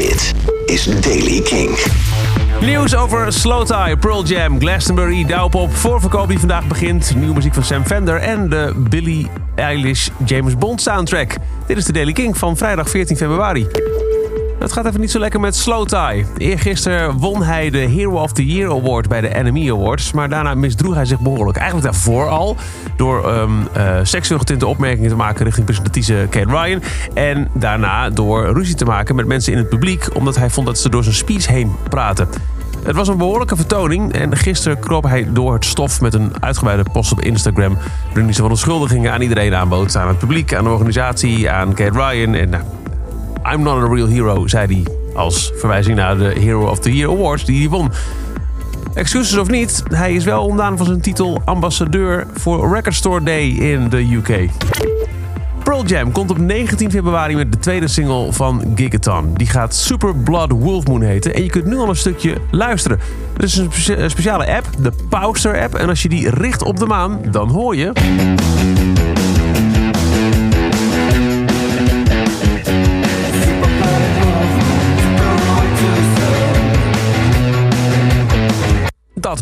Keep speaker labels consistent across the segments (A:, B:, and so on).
A: Dit is Daily King.
B: Nieuws over Slow Tie, Pearl Jam, Glastonbury, Douwpop, voorverkoop die vandaag begint, nieuwe muziek van Sam Fender en de Billie Eilish James Bond soundtrack. Dit is de Daily King van vrijdag 14 februari. Het gaat even niet zo lekker met Slow Tie. Eergisteren won hij de Hero of the Year Award bij de Enemy Awards. Maar daarna misdroeg hij zich behoorlijk. Eigenlijk daarvoor al. Door um, seksueel getinte opmerkingen te maken richting presentatrice Kate Ryan. En daarna door ruzie te maken met mensen in het publiek. Omdat hij vond dat ze door zijn speech heen praten. Het was een behoorlijke vertoning en gisteren kroop hij door het stof met een uitgebreide post op Instagram. Waarin hij van beschuldigingen aan iedereen aanbood. Aan het publiek, aan de organisatie, aan Kate Ryan. En nou, I'm not a real hero, zei hij als verwijzing naar de Hero of the Year Awards die hij won. Excuses of niet, hij is wel ontdaan van zijn titel ambassadeur voor Record Store Day in de UK. Pearl Jam komt op 19 februari met de tweede single van Gigaton. Die gaat Super Blood Wolf Moon heten en je kunt nu al een stukje luisteren. Er is een speciale app, de Powster app. En als je die richt op de maan, dan hoor je...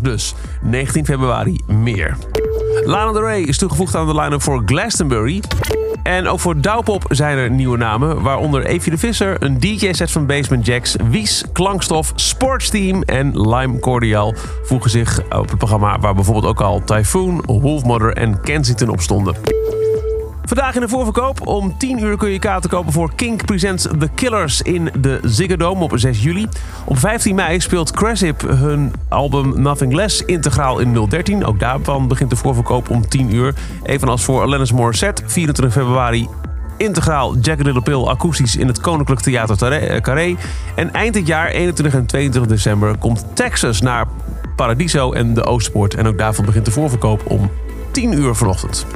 B: dus. 19 februari meer. Lana Del Rey is toegevoegd aan de line-up voor Glastonbury. En ook voor Douwpop zijn er nieuwe namen, waaronder Evie de Visser, een DJ-set van Basement Jacks, Wies, Klankstof, Sportsteam en Lime Cordial voegen zich op het programma waar bijvoorbeeld ook al Typhoon, Wolfmother en Kensington op stonden. Vandaag in de voorverkoop. Om 10 uur kun je kaarten kopen voor Kink Presents The Killers in de Ziggo Dome op 6 juli. Op 15 mei speelt Cressip hun album Nothing Less integraal in 013. Ook daarvan begint de voorverkoop om 10 uur. Evenals voor Alanis Morissette, 24 februari integraal Jack Little Pill akoestisch in het Koninklijk Theater eh, Carré. En eind dit jaar, 21 en 22 december, komt Texas naar Paradiso en de Oostpoort. En ook daarvan begint de voorverkoop om 10 uur vanochtend.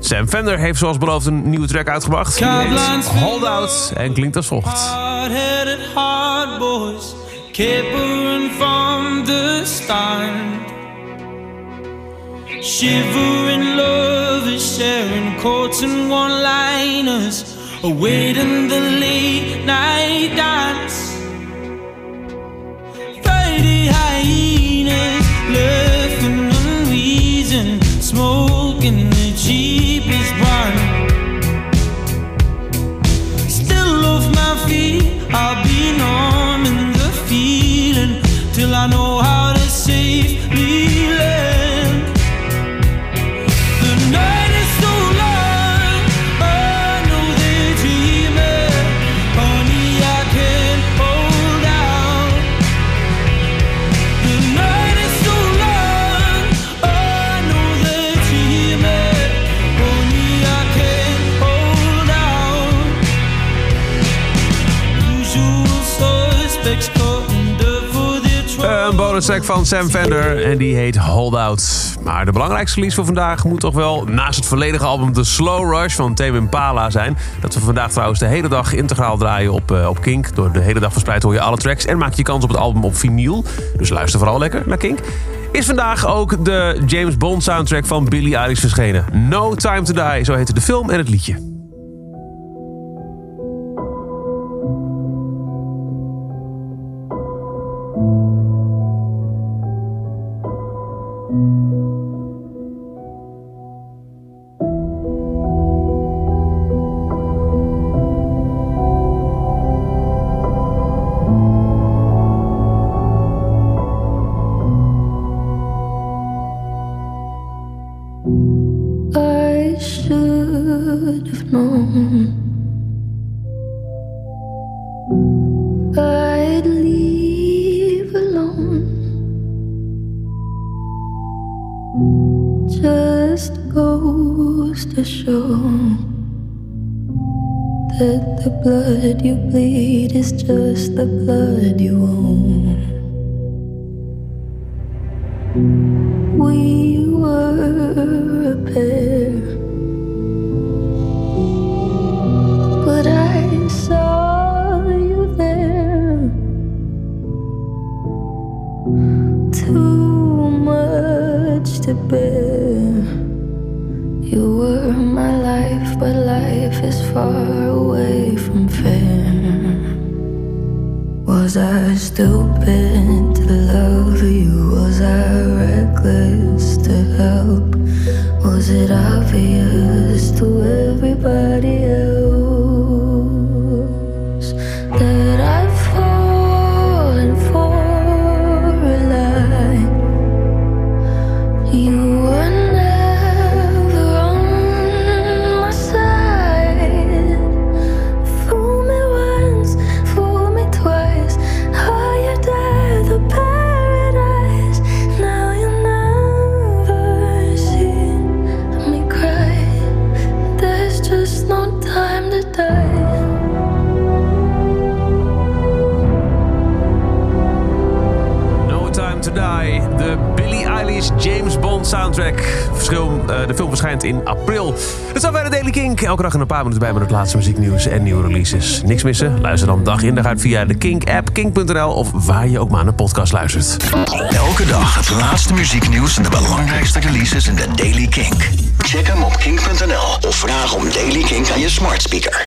B: Sam Fender heeft zoals beloofd een nieuwe track uitgebracht. Die heet Hold Out en klinkt als volgt. Shivering lovers sharing quotes and one-liners Awaiting the late night trouble Een bonus track van Sam Fender en die heet Hold Out. Maar de belangrijkste release voor vandaag moet toch wel naast het volledige album The Slow Rush van Tame Impala zijn. Dat we vandaag trouwens de hele dag integraal draaien op, uh, op Kink. Door de hele dag verspreid hoor je alle tracks en maak je kans op het album op vinyl. Dus luister vooral lekker naar Kink. Is vandaag ook de James Bond soundtrack van Billie Eilish verschenen. No Time to Die, zo heette de film en het liedje.
C: Should I'd leave alone. Just goes to show that the blood you bleed is just the blood you own. To bear. You were my life, but life is far away from fair. Was I stupid to love you? Was I reckless to help? Was it obvious
B: de Billie Eilish James Bond soundtrack. Eh, de film verschijnt in april. Dat is bij de Daily Kink. Elke dag in een paar minuten bij met het laatste muzieknieuws en nieuwe releases. Niks missen? Luister dan dag in dag uit via de Kink-app, kink.nl of waar je ook maar een podcast luistert.
A: Elke dag het laatste muzieknieuws en de belangrijkste releases in de Daily Kink. Check hem op kink.nl of vraag om Daily Kink aan je smart speaker.